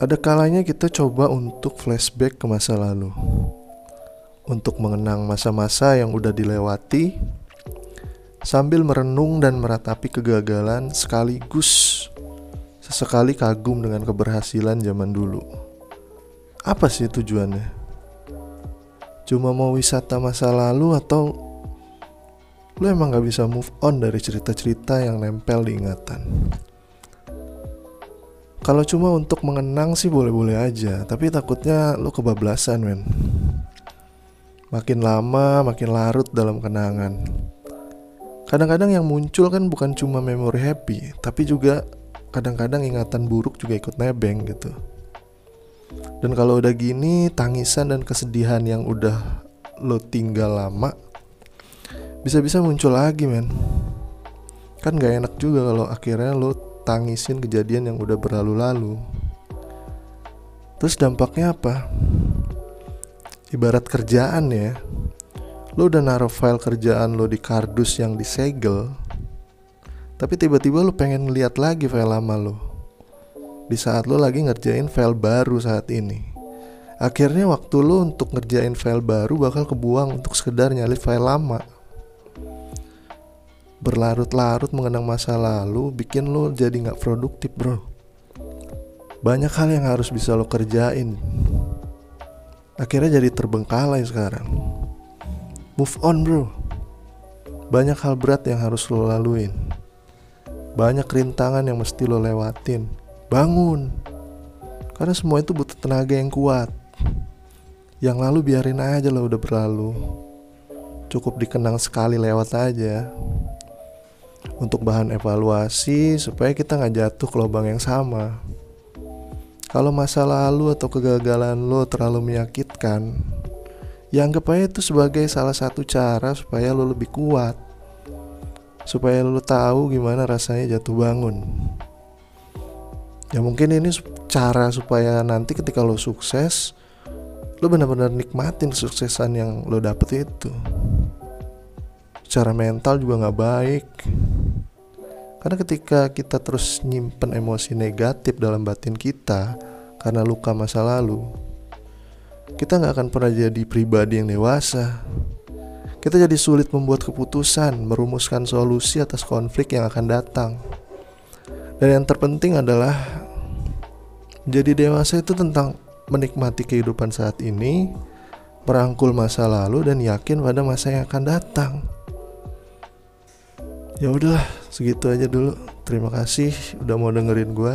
Ada kalanya kita coba untuk flashback ke masa lalu. Untuk mengenang masa-masa yang udah dilewati sambil merenung dan meratapi kegagalan sekaligus sesekali kagum dengan keberhasilan zaman dulu. Apa sih tujuannya? Cuma mau wisata masa lalu atau lu emang gak bisa move on dari cerita-cerita yang nempel di ingatan? Kalau cuma untuk mengenang sih boleh-boleh aja, tapi takutnya lu kebablasan, men. Makin lama, makin larut dalam kenangan. Kadang-kadang yang muncul kan bukan cuma memori happy, tapi juga kadang-kadang ingatan buruk juga ikut nebeng gitu. Dan kalau udah gini, tangisan dan kesedihan yang udah lo tinggal lama bisa-bisa muncul lagi, men. Kan gak enak juga kalau akhirnya lo tangisin kejadian yang udah berlalu-lalu. Terus dampaknya apa? Ibarat kerjaan ya. Lo udah naruh file kerjaan lo di kardus yang disegel. Tapi tiba-tiba lo pengen lihat lagi file lama lo. Di saat lo lagi ngerjain file baru saat ini. Akhirnya waktu lo untuk ngerjain file baru bakal kebuang untuk sekedar nyali file lama berlarut-larut mengenang masa lalu bikin lo jadi nggak produktif bro. Banyak hal yang harus bisa lo kerjain. Akhirnya jadi terbengkalai sekarang. Move on bro. Banyak hal berat yang harus lo laluin. Banyak rintangan yang mesti lo lewatin. Bangun. Karena semua itu butuh tenaga yang kuat. Yang lalu biarin aja lo udah berlalu. Cukup dikenang sekali lewat aja untuk bahan evaluasi supaya kita nggak jatuh ke lubang yang sama. Kalau masa lalu atau kegagalan lo terlalu menyakitkan, ya anggap aja itu sebagai salah satu cara supaya lo lebih kuat. Supaya lo tahu gimana rasanya jatuh bangun. Ya mungkin ini cara supaya nanti ketika lo sukses, lo benar-benar nikmatin kesuksesan yang lo dapet itu secara mental juga nggak baik. Karena ketika kita terus nyimpen emosi negatif dalam batin kita karena luka masa lalu kita nggak akan pernah jadi pribadi yang dewasa. Kita jadi sulit membuat keputusan merumuskan solusi atas konflik yang akan datang. Dan yang terpenting adalah menjadi dewasa itu tentang menikmati kehidupan saat ini merangkul masa lalu dan yakin pada masa yang akan datang ya udahlah segitu aja dulu. Terima kasih udah mau dengerin gue